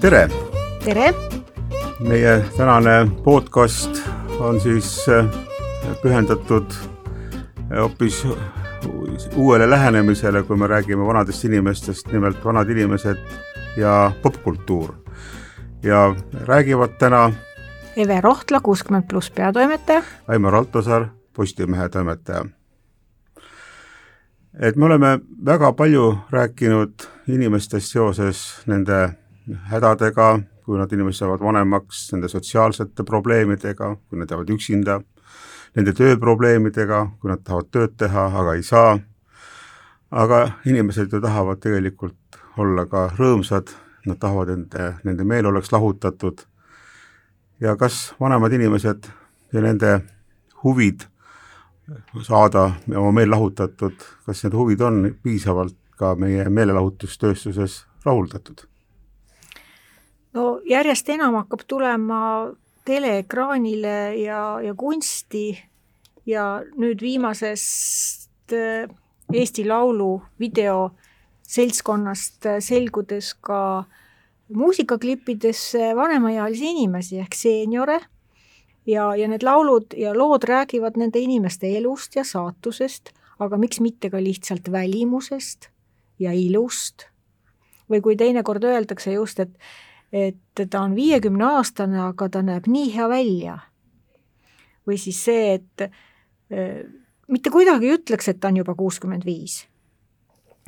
tere! tere! meie tänane podcast on siis äh, pühendatud äh, hoopis uuele lähenemisele, kui me räägime vanadest inimestest, nimelt vanad inimesed ja popkultuur. ja räägivad täna Eve Rohtla, kuuskümmend pluss peatoimetaja. Aimar Altosaar, Postimehe toimetaja. et me oleme väga palju rääkinud inimestest seoses nende hädadega, kui nad inimesed saavad vanemaks, nende sotsiaalsete probleemidega, kui nad jäävad üksinda, nende tööprobleemidega, kui nad tahavad tööd teha, aga ei saa. aga inimesed ju tahavad tegelikult olla ka rõõmsad, nad tahavad, et nende meel oleks lahutatud. ja kas vanemad inimesed ja nende huvid saada oma meel lahutatud, kas need huvid on piisavalt ka meie meelelahutustööstuses rahuldatud? No järjest enam hakkab tulema teleekraanile ja, ja kunsti ja nüüd viimasest äh, Eesti Laulu videoseltskonnast äh, selgudes ka muusikaklippidesse vanemaealisi inimesi ehk seeniore ja, ja need laulud ja lood räägivad nende inimeste elust ja saatusest, aga miks mitte ka lihtsalt välimusest ja ilust. või kui teinekord öeldakse just, et et ta on viiekümne aastane, aga ta näeb nii hea välja. või siis see, et mitte kuidagi ei ütleks, et ta on juba kuuskümmend viis.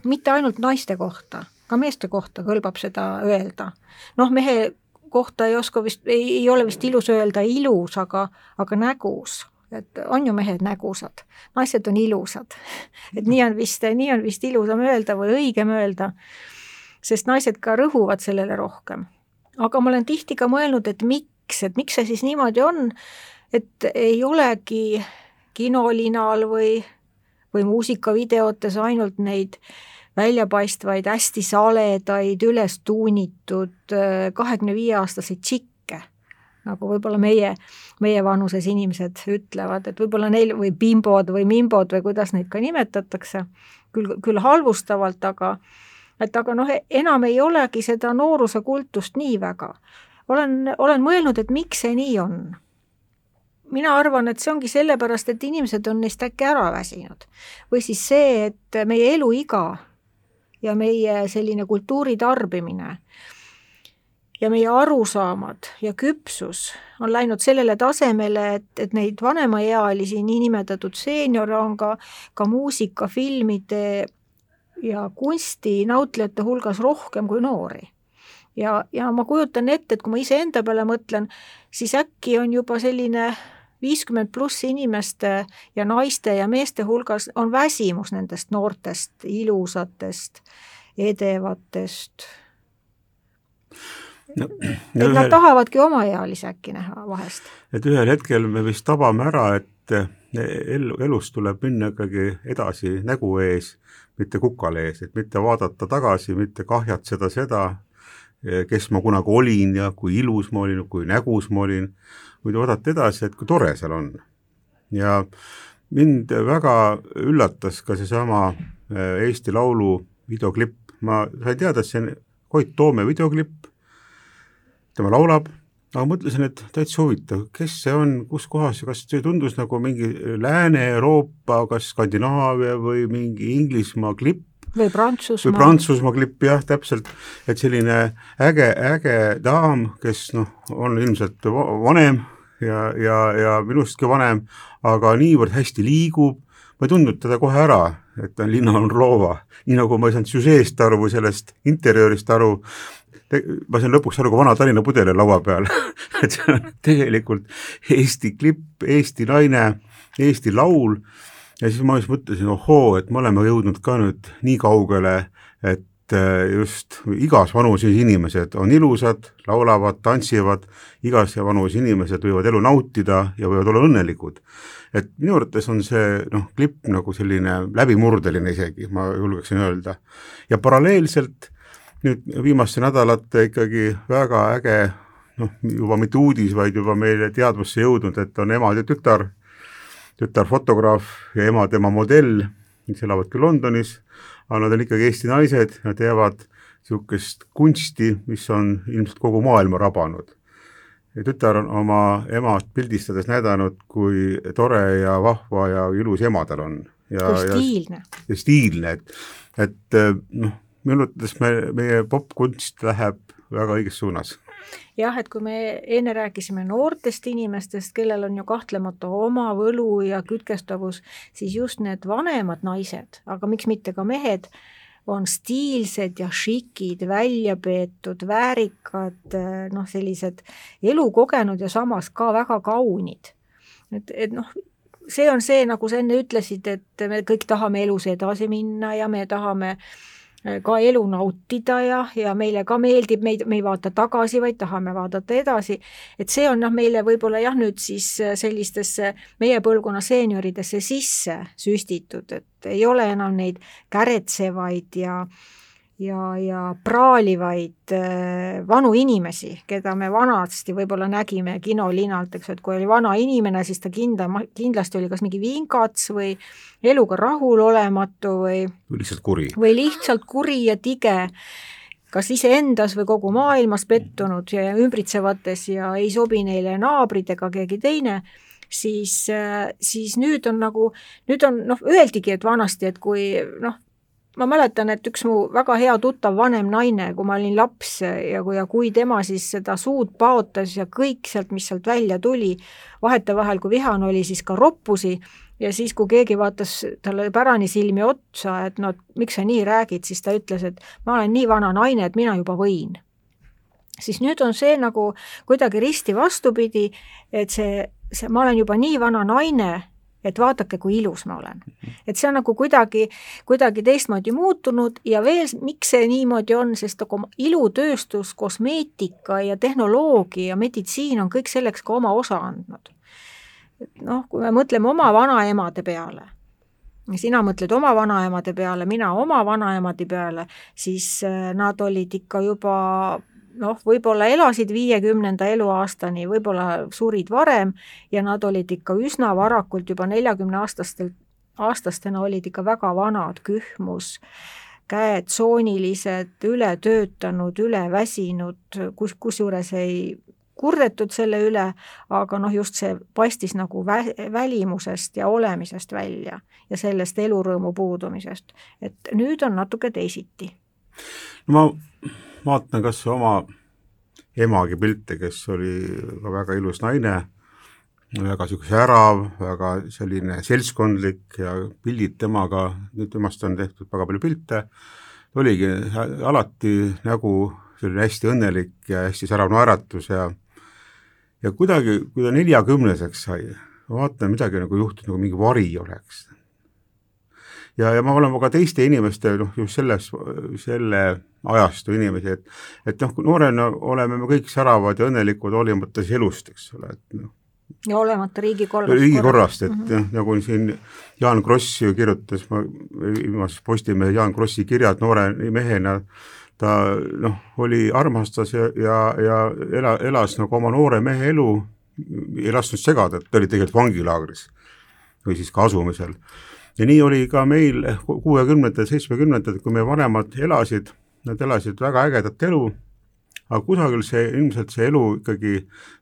mitte ainult naiste kohta, ka meeste kohta kõlbab seda öelda. noh, mehe kohta ei oska vist, ei ole vist ilus öelda ilus, aga, aga nägus et on ju mehed nägusad, naised on ilusad. et nii on vist, nii on vist ilusam öelda või õigem öelda, sest naised ka rõhuvad sellele rohkem aga ma olen tihti ka mõelnud, et miks, et miks see siis niimoodi on, et ei olegi kinolinal või, või muusikavideotes ainult neid väljapaistvaid, hästi saledaid, üles tuunitud kahekümne viie aastaseid tšikke, nagu võib-olla meie, meie vanuses inimesed ütlevad, et võib-olla neil või bimbod või mimbod või kuidas neid ka nimetatakse, küll, küll halvustavalt, aga et aga noh, enam ei olegi seda nooruse kultust nii väga. olen, olen mõelnud, et miks see nii on. mina arvan, et see ongi sellepärast, et inimesed on neist äkki ära väsinud. või siis see, et meie eluiga ja meie selline kultuuri tarbimine ja meie arusaamad ja küpsus on läinud sellele tasemele, et, et neid vanemaealisi, niinimetatud seeniore on ka, ka muusika, filmide ja kunstinautlejate hulgas rohkem kui noori. ja, ja ma kujutan ette, et kui ma iseenda peale mõtlen, siis äkki on juba selline viiskümmend pluss inimeste ja naiste ja meeste hulgas on väsimus nendest noortest, ilusatest, edevatest no,. et ühel, nad tahavadki omaealisi äkki näha vahest. et ühel hetkel me vist tabame ära, et elu, elus tuleb minna ikkagi edasi nägu ees mitte kukale ees, et mitte vaadata tagasi, mitte kahjatseda seda, kes ma kunagi olin ja kui ilus ma olin, kui nägus ma olin, vaid vaadata edasi, et kui tore seal on. ja mind väga üllatas ka seesama äh, Eesti Laulu videoklipp, ma sain teada, et see on Koit Toome videoklipp, tema laulab aga mõtlesin, et täitsa huvitav, kes see on, kus kohas, kas see tundus nagu mingi Lääne-Euroopa, kas Skandinaavia või mingi Inglismaa klipp, või Prantsusmaa. või Prantsusmaa klipp jah, täpselt, et selline äge, äge daam, kes noh, on ilmselt vanem ja, ja, ja minustki vanem, aga niivõrd hästi liigub, ma ei tundnud teda kohe ära, et ta on Linna Onrova, nii nagu ma ei saanud süžeest aru või sellest interjöörist aru, ma sain lõpuks aru, kui vana Tallinna pudel on laua peal. Et see on tegelikult Eesti klipp, Eesti naine, Eesti laul. Ja siis ma just mõtlesin, ohoo, et me oleme jõudnud ka nüüd nii kaugele, et äh, just igas vanuses inimesed on ilusad, laulavad, tantsivad, igas vanuses inimesed võivad elu nautida ja võivad olla õnnelikud. et minu arvates on see noh, klipp nagu selline läbimurdeline isegi, ma julgeksin öelda. ja paralleelselt nüüd viimaste nädalate ikkagi väga äge noh, juba mitte uudis, vaid juba meile teadvusse jõudnud, et on ema ja tütar, tütar fotograaf ja ema tema modell, kes elavad küll Londonis, aga nad on ikkagi Eesti naised, nad teevad niisugust kunsti, mis on ilmselt kogu maailma rabanud. ja tütar on oma emast pildistades näidanud, kui tore ja vahva ja ilus ema tal on. kui stiilne. ja stiilne, et, et noh, minu arvates me, meie popkunst läheb väga õiges suunas jah, et kui me enne rääkisime noortest inimestest, kellel on ju kahtlemata oma võlu ja kütkestavus, siis just need vanemad naised, aga miks mitte ka mehed, on stiilsed ja šikid, välja peetud, väärikad, noh, sellised elukogenud ja samas ka väga kaunid. et, et noh, see on see, nagu sa enne ütlesid, et me kõik tahame elus edasi minna ja me tahame äh, ka elu nautida ja, ja meile ka meeldib, meid, me ei vaata tagasi, vaid tahame vaadata edasi. et see on noh, meile võib-olla jah, nüüd siis sellistesse meie põlvkonna seenioridesse sisse süstitud, et ei ole enam neid käretsevaid ja äh, ja, ja praalivaid äh, vanu inimesi, keda me vanasti võib-olla nägime kinolinalt, eks ju, et kui oli vana inimene, siis ta kinda, kindlasti oli kas mingi vingats või eluga rahulolematu või või lihtsalt kuri. või lihtsalt kuri ja tige, kas iseendas või kogu maailmas pettunud ja ümbritsevates ja ei sobi neile naabrid ega keegi teine, siis, äh, siis nüüd on nagu, nüüd on noh, öeldigi, et vanasti, et kui noh, ma mäletan, et üks mu väga hea tuttav vanem naine, kui ma olin laps ja kui, ja kui tema siis seda suud paotas ja kõik sealt, mis sealt välja tuli, vahetevahel, kui vihane oli, siis ka roppusi ja siis, kui keegi vaatas talle pärani silmi otsa, et no miks sa nii räägid, siis ta ütles, et ma olen nii vana naine, et mina juba võin. siis nüüd on see nagu kuidagi risti vastupidi, et see, see, ma olen juba nii vana naine, et vaadake, kui ilus ma olen. et see on nagu kuidagi, kuidagi teistmoodi muutunud ja veel, miks see niimoodi on, sest nagu ilutööstus, kosmeetika ja tehnoloogia, meditsiin on kõik selleks ka oma osa andnud. et noh, kui me mõtleme oma vanaemade peale, sina mõtled oma vanaemade peale, mina oma vanaemade peale, siis äh, nad olid ikka juba noh, võib-olla elasid viiekümnenda eluaastani, võib-olla surid varem ja nad olid ikka üsna varakult, juba neljakümneaastastel, aastastena olid ikka väga vanad, kühmus, käed soonilised, ületöötanud, üleväsinud, kus, kusjuures ei kurdetud selle üle, aga noh, just see paistis nagu vä-, välimusest ja olemisest välja ja sellest elurõõmu puudumisest. et nüüd on natuke teisiti. no ma vaatan kas või oma emagi pilte, kes oli ka väga ilus naine, väga niisugune särav, väga selline seltskondlik ja pildid temaga, nüüd temast on tehtud väga palju pilte, oligi alati nägu selline hästi õnnelik ja hästi särav naeratus ja ja kuidagi, kui ta neljakümneseks sai, ma vaatan, midagi nagu juhtus, nagu mingi vari oleks ja, ja me oleme ka teiste inimeste noh, just selles, selle ajastu inimesi, et et noh, noorena oleme me kõik säravad ja õnnelikud, hoolimata siis elust, eks ole, et noh. ja olemata riigikorrast. riigikorrast, et mm -hmm. noh, nagu siin Jaan Kross ju kirjutas, ma viimases Postimehe Jaan Krossi kirjad noore mehena, ta noh, oli, armastas ja, ja, ja ela, elas nagu oma noore mehe elu, ei lasknud segada, et ta oli tegelikult vangilaagris või siis ka asumisel ja nii oli ka meil kuuekümnendatel, seitsmekümnendatel, kui meie vanemad elasid, nad elasid väga ägedat elu, aga kusagil see, ilmselt see elu ikkagi,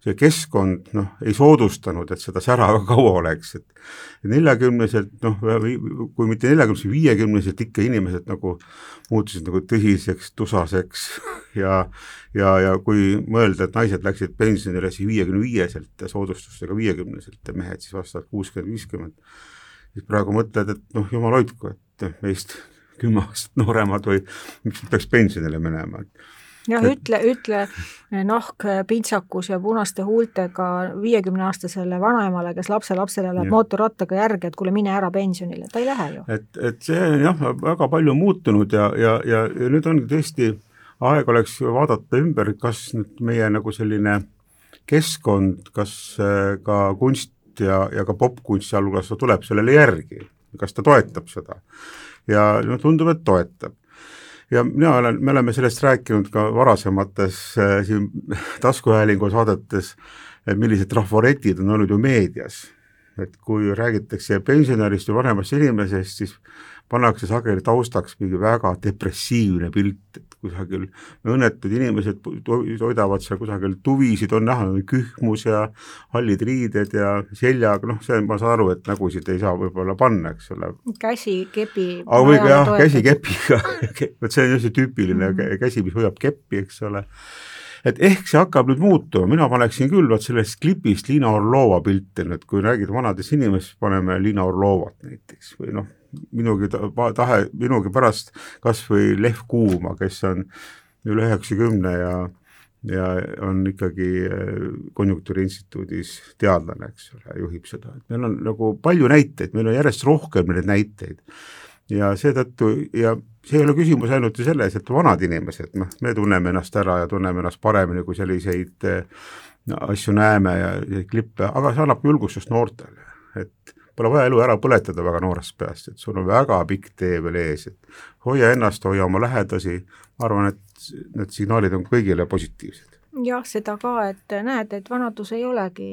see keskkond noh, ei soodustanud, et seda sära väga kaua oleks, et neljakümneselt noh, kui mitte neljakümneselt, viiekümneselt ikka inimesed nagu muutusid nagu tõsiseks, tusaseks. Ja ja, ja kui mõelda, et naised läksid pensionile siis viiekümne viieselt ja soodustustega viiekümneselt ja mehed siis vastavalt kuuskümmend, viiskümmend siis praegu mõtled, et noh, jumal hoidku, et meist kümme aastat nooremad või miks nad peaks pensionile minema, et jah, ütle, ütle nahk, pintsakus ja punaste huultega viiekümneaastasele vanaemale, kes lapselapsele läheb mootorrattaga järge, et kuule, mine ära pensionile, ta ei lähe ju. et, et see on jah, väga palju muutunud ja, ja, ja, ja nüüd ongi tõesti, aeg oleks vaadata ümber, kas nüüd meie nagu selline keskkond, kas äh, ka kunst ja, ja ka popkunst sealhulgas tuleb sellele järgi, kas ta toetab seda. ja no tundub, et toetab. ja mina olen, me oleme sellest rääkinud ka varasemates äh, siin taskuhäälingu saadetes, millised trafaretid on olnud ju meedias. et kui räägitakse pensionärist või vanemast inimesest, siis pannakse sageli taustaks mingi väga depressiivne pilt, et kusagil õnnetud inimesed toidavad seal kusagil tuvisid, on näha kühmus ja hallid riided ja seljaga, noh, see ma saan aru, et nägusid ei saa võib-olla panna, eks ole. käsi kepi. aga või jah, käsi kepiga vot see on just see tüüpiline mm -hmm. käsi, mis hoiab keppi, eks ole et ehk see hakkab nüüd muutuma, mina paneksin küll vot sellest klipist Liina Orlova pilti, et kui räägid vanadest inimestest, paneme Liina Orlovat näiteks või noh, minugi tahe, minugi pärast kas või Lev Kuuma, kes on üle üheksakümne ja ja on ikkagi äh, Konjunktuuriinstituudis teadlane, eks ole, juhib seda, et meil on nagu palju näiteid, meil on järjest rohkem neid näiteid. Ja seetõttu ja see ei ole küsimus ainult ju selles, et vanad inimesed, noh, me tunneme ennast ära ja tunneme ennast paremini, kui selliseid äh, asju näeme ja, ja klippe, aga see annab julgustust noortele, et Pole vaja elu ära põletada väga noorest peast, et sul on väga pikk tee veel ees, et hoia ennast, hoia oma lähedasi, ma arvan, et need signaalid on kõigile positiivsed. jah, seda ka, et näed, et vanadus ei olegi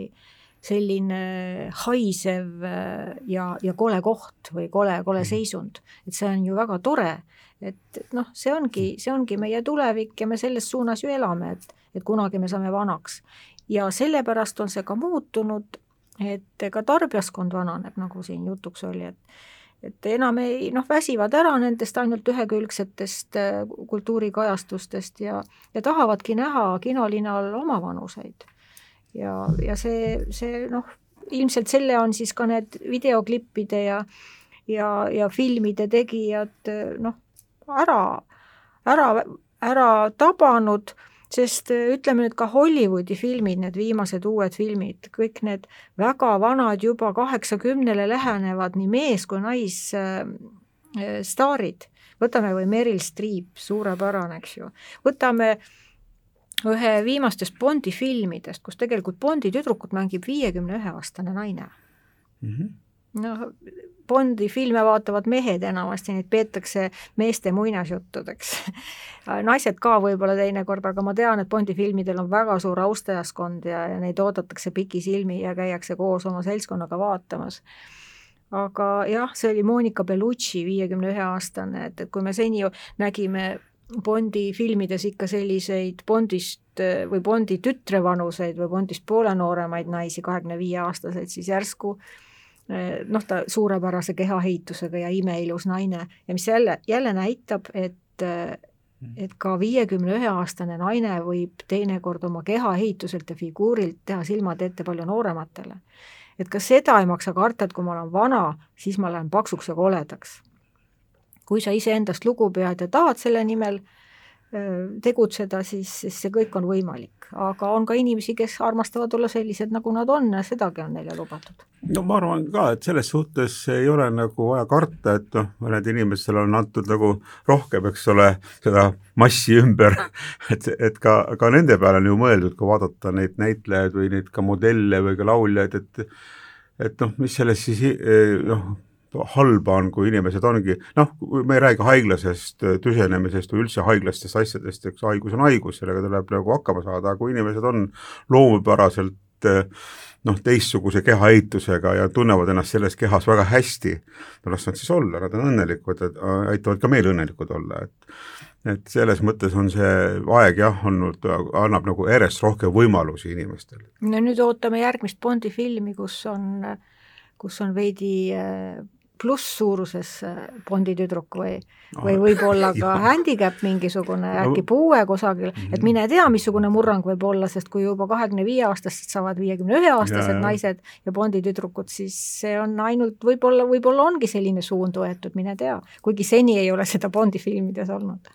selline haisev äh, ja, ja kole koht või kole, kole mhm. seisund, et see on ju väga tore, et noh, see ongi, see ongi meie tulevik ja me selles suunas ju elame, et, et kunagi me saame vanaks. ja sellepärast on see ka muutunud et ka tarbijaskond vananeb, nagu siin jutuks oli, et et enam ei noh, väsivad ära nendest ainult ühekülgsetest äh, kultuurikajastustest ja, ja tahavadki näha kinolinal omavanuseid. ja, ja see, see noh, ilmselt selle on siis ka need videoklippide ja ja, ja filmide tegijad noh, ära, ära, ära tabanud sest äh, ütleme nüüd ka Hollywoodi filmid, need viimased uued filmid, kõik need väga vanad, juba kaheksakümnele lähenevad nii mees kui naisstaarid äh,, võtame või Meryl Streep, suurepärane, eks ju, võtame ühe viimastest Bondi filmidest, kus tegelikult Bondi tüdrukut mängib viiekümne ühe aastane naine mm. -hmm. Noh, Bondi filme vaatavad mehed enamasti, neid peetakse meeste muinasjuttudeks naised ka võib-olla teinekord, aga ma tean, et Bondi filmidel on väga suur austajaskond ja, ja neid oodatakse pikisilmi ja käiakse koos oma seltskonnaga vaatamas. aga jah, see oli Monika Bellucci, viiekümne ühe aastane, et, et kui me seni nägime Bondi filmides ikka selliseid Bondist või Bondi tütre vanuseid või Bondist poole nooremaid naisi, kahekümne viie aastaseid, siis järsku äh, noh, ta suurepärase kehaehitusega ja imeilus naine ja mis jälle, jälle näitab, et et ka viiekümne ühe aastane naine võib teinekord oma kehaehituselt ja figuurilt teha silmad ette palju noorematele. et ka seda ei maksa karta, et kui ma olen vana, siis ma lähen paksuks ja koledaks. kui sa iseendast lugu pead ja tahad selle nimel tegutseda, siis, siis see kõik on võimalik. aga on ka inimesi, kes armastavad olla sellised, nagu nad on sedagi on neile lubatud. no ma arvan ka, et selles suhtes ei ole nagu vaja karta, et noh, mõned inimestele on antud nagu rohkem, eks ole, seda massi ümber, et, et ka, ka nende peale on ju mõeldud, kui vaadata neid näitlejaid või neid ka modelle või ka lauljaid, et et noh, mis selles siis noh, halba on, kui inimesed ongi noh, me ei räägi haiglasest tüsenemisest või üldse haiglastest asjadest, eks haigus on haigus, sellega tuleb nagu hakkama saada, aga kui inimesed on loomupäraselt noh, teistsuguse kehaehitusega ja tunnevad ennast selles kehas väga hästi, no las nad siis olla, nad on õnnelikud, et aitavad ka meil õnnelikud olla, et et selles mõttes on see aeg jah, olnud, annab nagu järjest rohkem võimalusi inimestele. no nüüd ootame järgmist Bondi filmi, kus on kus on veidi plusssuuruses äh, Bondi tüdruk või, või võib-olla ka handicap mingisugune, äkki puue kusagil, et mhm. mine tea, missugune murrang võib olla, sest kui juba kahekümne viie aastased saavad viiekümne ühe aastased naised ja Bondi tüdrukud, siis see on ainult võib-olla, võib-olla ongi selline suund võetud, mine tea, kuigi seni ei ole seda Bondi filmides olnud.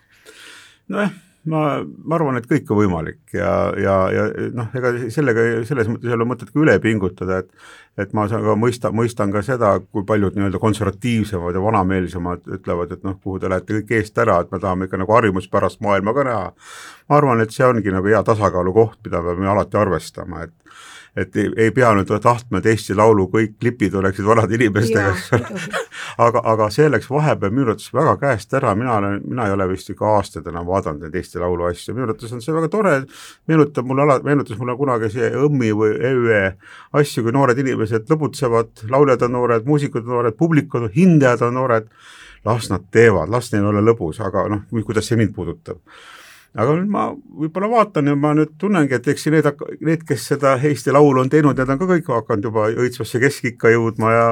nojah ma, ma arvan, et kõik on võimalik ja, ja, ja noh, ega sellega, selles mõttes ei ole mõtet ka üle pingutada, et et ma ka mõista, mõistan ka seda, kui paljud nii-öelda konservatiivsemad ja vanameelsemad ütlevad, et noh, kuhu te lähete kõik eest ära, et me tahame ikka nagu harjumuspärast maailma ka näha. ma arvan, et see ongi nagu hea tasakaalu koht, mida me peame alati arvestama, et et ei, ei pea nüüd tahtma, et Eesti Laulu kõik klipid oleksid vanade inimestega, eks ole. aga, aga see läks vahepeal minu arvates väga käest ära, mina olen, mina ei ole vist ikka aastaid enam vaadanud neid Eesti Laulu asju, minu arvates on see väga tore, meenutab mulle ala, meenutas mulle kunagi see õmmi või EÜE asju, kui noored inimesed lõbutsevad, lauljad on noored, muusikud on noored, publikud, hindajad on noored. Las nad teevad, las neil ole lõbus, aga noh, kuidas see mind puudutab aga nüüd ma võib-olla vaatan ja ma nüüd tunnengi, et eks need, need, kes seda Eesti Laulu on teinud, need on ka kõik hakanud juba õitsvasse keskikka jõudma ja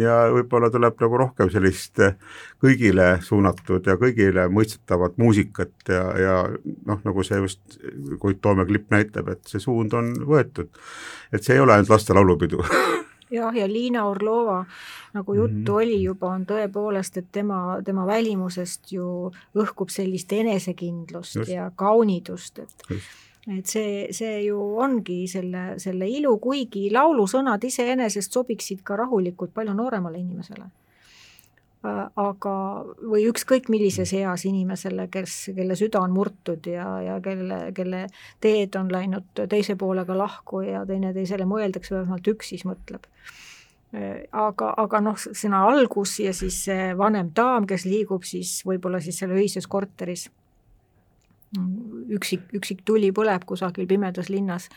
ja võib-olla tuleb nagu rohkem sellist kõigile suunatud ja kõigile mõistetavat muusikat ja, ja noh, nagu see just Koit Toome klipp näitab, et see suund on võetud. et see ei ole ainult laste laulupidu jah, ja Liina Orlova, nagu juttu mm oli juba, on tõepoolest, et tema, tema välimusest ju õhkub sellist enesekindlust Just. ja kaunidust, et Just. et see, see ju ongi selle, selle ilu, kuigi laulusõnad iseenesest sobiksid ka rahulikult palju nooremale inimesele aga, või ükskõik millises eas inimesele, kes, kelle süda on murtud ja, ja kelle, kelle teed on läinud teise poolega lahku ja teineteisele mõeldakse, vähemalt üks siis mõtleb. Äh, aga, aga noh, sõna algus ja siis see vanem daam, kes liigub siis võib-olla siis seal öises korteris, üksik, üksik tuli põleb kusagil pimedas linnas,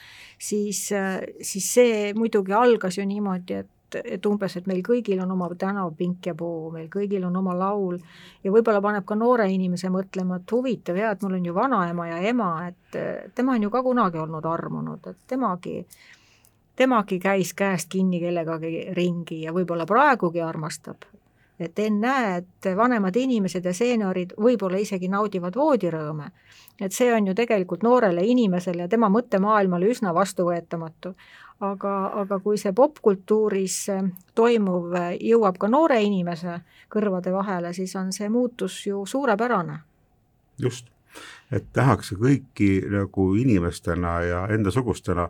siis, äh, siis see muidugi algas ju niimoodi, et et, et umbes, et meil kõigil on oma tänavapink ja puu, meil kõigil on oma laul ja võib-olla paneb ka noore inimese mõtlema, et huvitav jah, et mul on ju vanaema ja ema, et tema on ju ka kunagi olnud armunud, et temagi, temagi käis käest kinni kellegagi ringi ja võib-olla praegugi armastab. et ennäe, et vanemad inimesed ja seeniorid võib-olla isegi naudivad voodirõõme. et see on ju tegelikult noorele inimesele ja tema mõttemaailmale üsna vastuvõetamatu aga, aga kui see popkultuuris äh, toimuv äh, jõuab ka noore inimese kõrvade vahele, siis on see muutus ju suurepärane. just, et nähakse kõiki nagu inimestena ja endasugustena.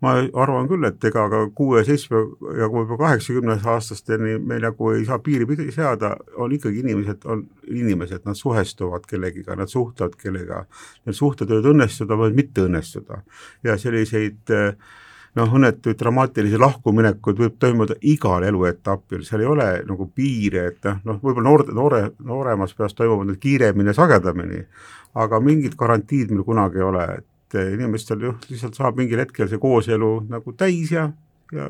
ma arvan küll, et ega ka kuue, seitsme ja võib-olla kaheksakümnes aastasteni me nagu ei saa piiri seada, on ikkagi inimesed, on inimesed, nad suhestuvad kellegiga, nad suhtlevad kellega, need suhted võivad õnnestuda, võivad mitte õnnestuda ja selliseid äh, noh, õnnetuid dramaatilisi lahkuminekuid võib toimuda igal eluetapil, seal ei ole nagu piire, et noh, noh, võib-olla noor, noore, nooremas peas toimuvad need kiiremini ja sagedamini, aga mingit garantiid meil kunagi ei ole, et inimestel ju lihtsalt saab mingil hetkel see kooselu nagu täis ja, ja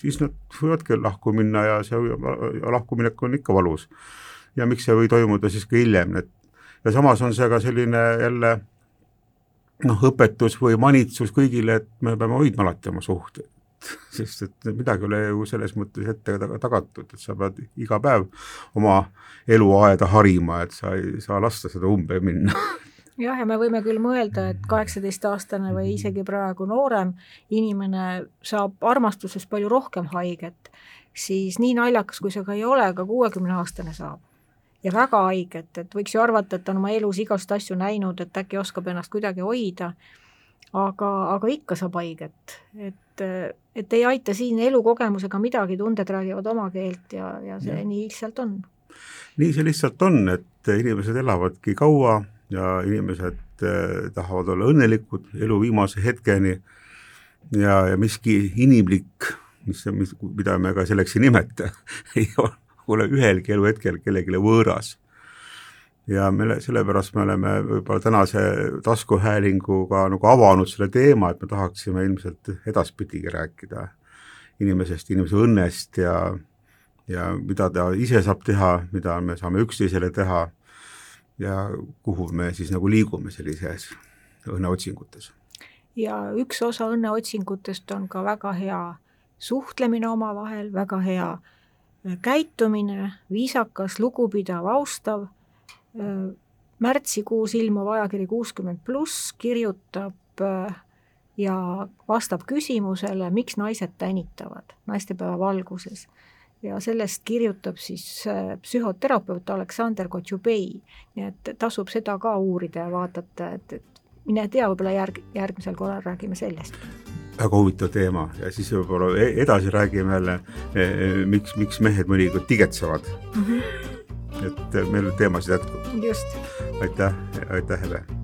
siis nad võivadki lahku minna ja see lahkuminek on ikka valus. ja miks see ei või toimuda siis ka hiljem, et ja samas on see ka selline jälle noh, õpetus või manitsus kõigile, et me peame hoidma alati oma suhteid. sest et midagi ei ole ju selles mõttes ette tagatud, et sa pead iga päev oma eluaeda harima, et sa ei saa lasta seda umbe minna. Jah, ja me võime küll mõelda, et kaheksateistaastane või isegi praegu noorem inimene saab armastusest palju rohkem haiget, siis nii naljakas, kui see ka ei ole, ka kuuekümne aastane saab ja väga haiget, et võiks ju arvata, et on oma elus igasuguseid asju näinud, et äkki oskab ennast kuidagi hoida, aga, aga ikka saab haiget, et, et ei aita siin elukogemusega midagi, tunded räägivad oma keelt ja, ja see ja. nii lihtsalt on. nii see lihtsalt on, et inimesed elavadki kaua ja inimesed eh, tahavad olla õnnelikud elu viimase hetkeni ja, ja miski inimlik, mis, mis, mida me ka selleks ei nimeta ei ole pole ühelgi eluhetkel kellelegi võõras. ja me, sellepärast me oleme võib-olla tänase taskuhäälinguga nagu avanud selle teema, et me tahaksime ilmselt edaspidigi rääkida inimesest, inimese õnnest ja ja mida ta ise saab teha, mida me saame üksteisele teha ja kuhu me siis nagu liigume sellises õnneotsingutes. ja üks osa õnneotsingutest on ka väga hea suhtlemine omavahel, väga hea käitumine, viisakas, lugupidav, austav, märtsikuus ilmuv ajakiri kuuskümmend pluss kirjutab ja vastab küsimusele, miks naised tänitavad naistepäeva valguses. ja sellest kirjutab siis psühhoterapeut Aleksander Kotšubei, nii et tasub seda ka uurida ja vaadata, et, et mine tea, võib-olla järg, järgmisel korral räägime sellest väga huvitav teema ja siis võib-olla e-, edasi räägime jälle, e, e, miks, miks mehed mõnikord tigetsevad mm. -hmm. et meil teemasid jätkub. just. aitäh, aitäh, Hele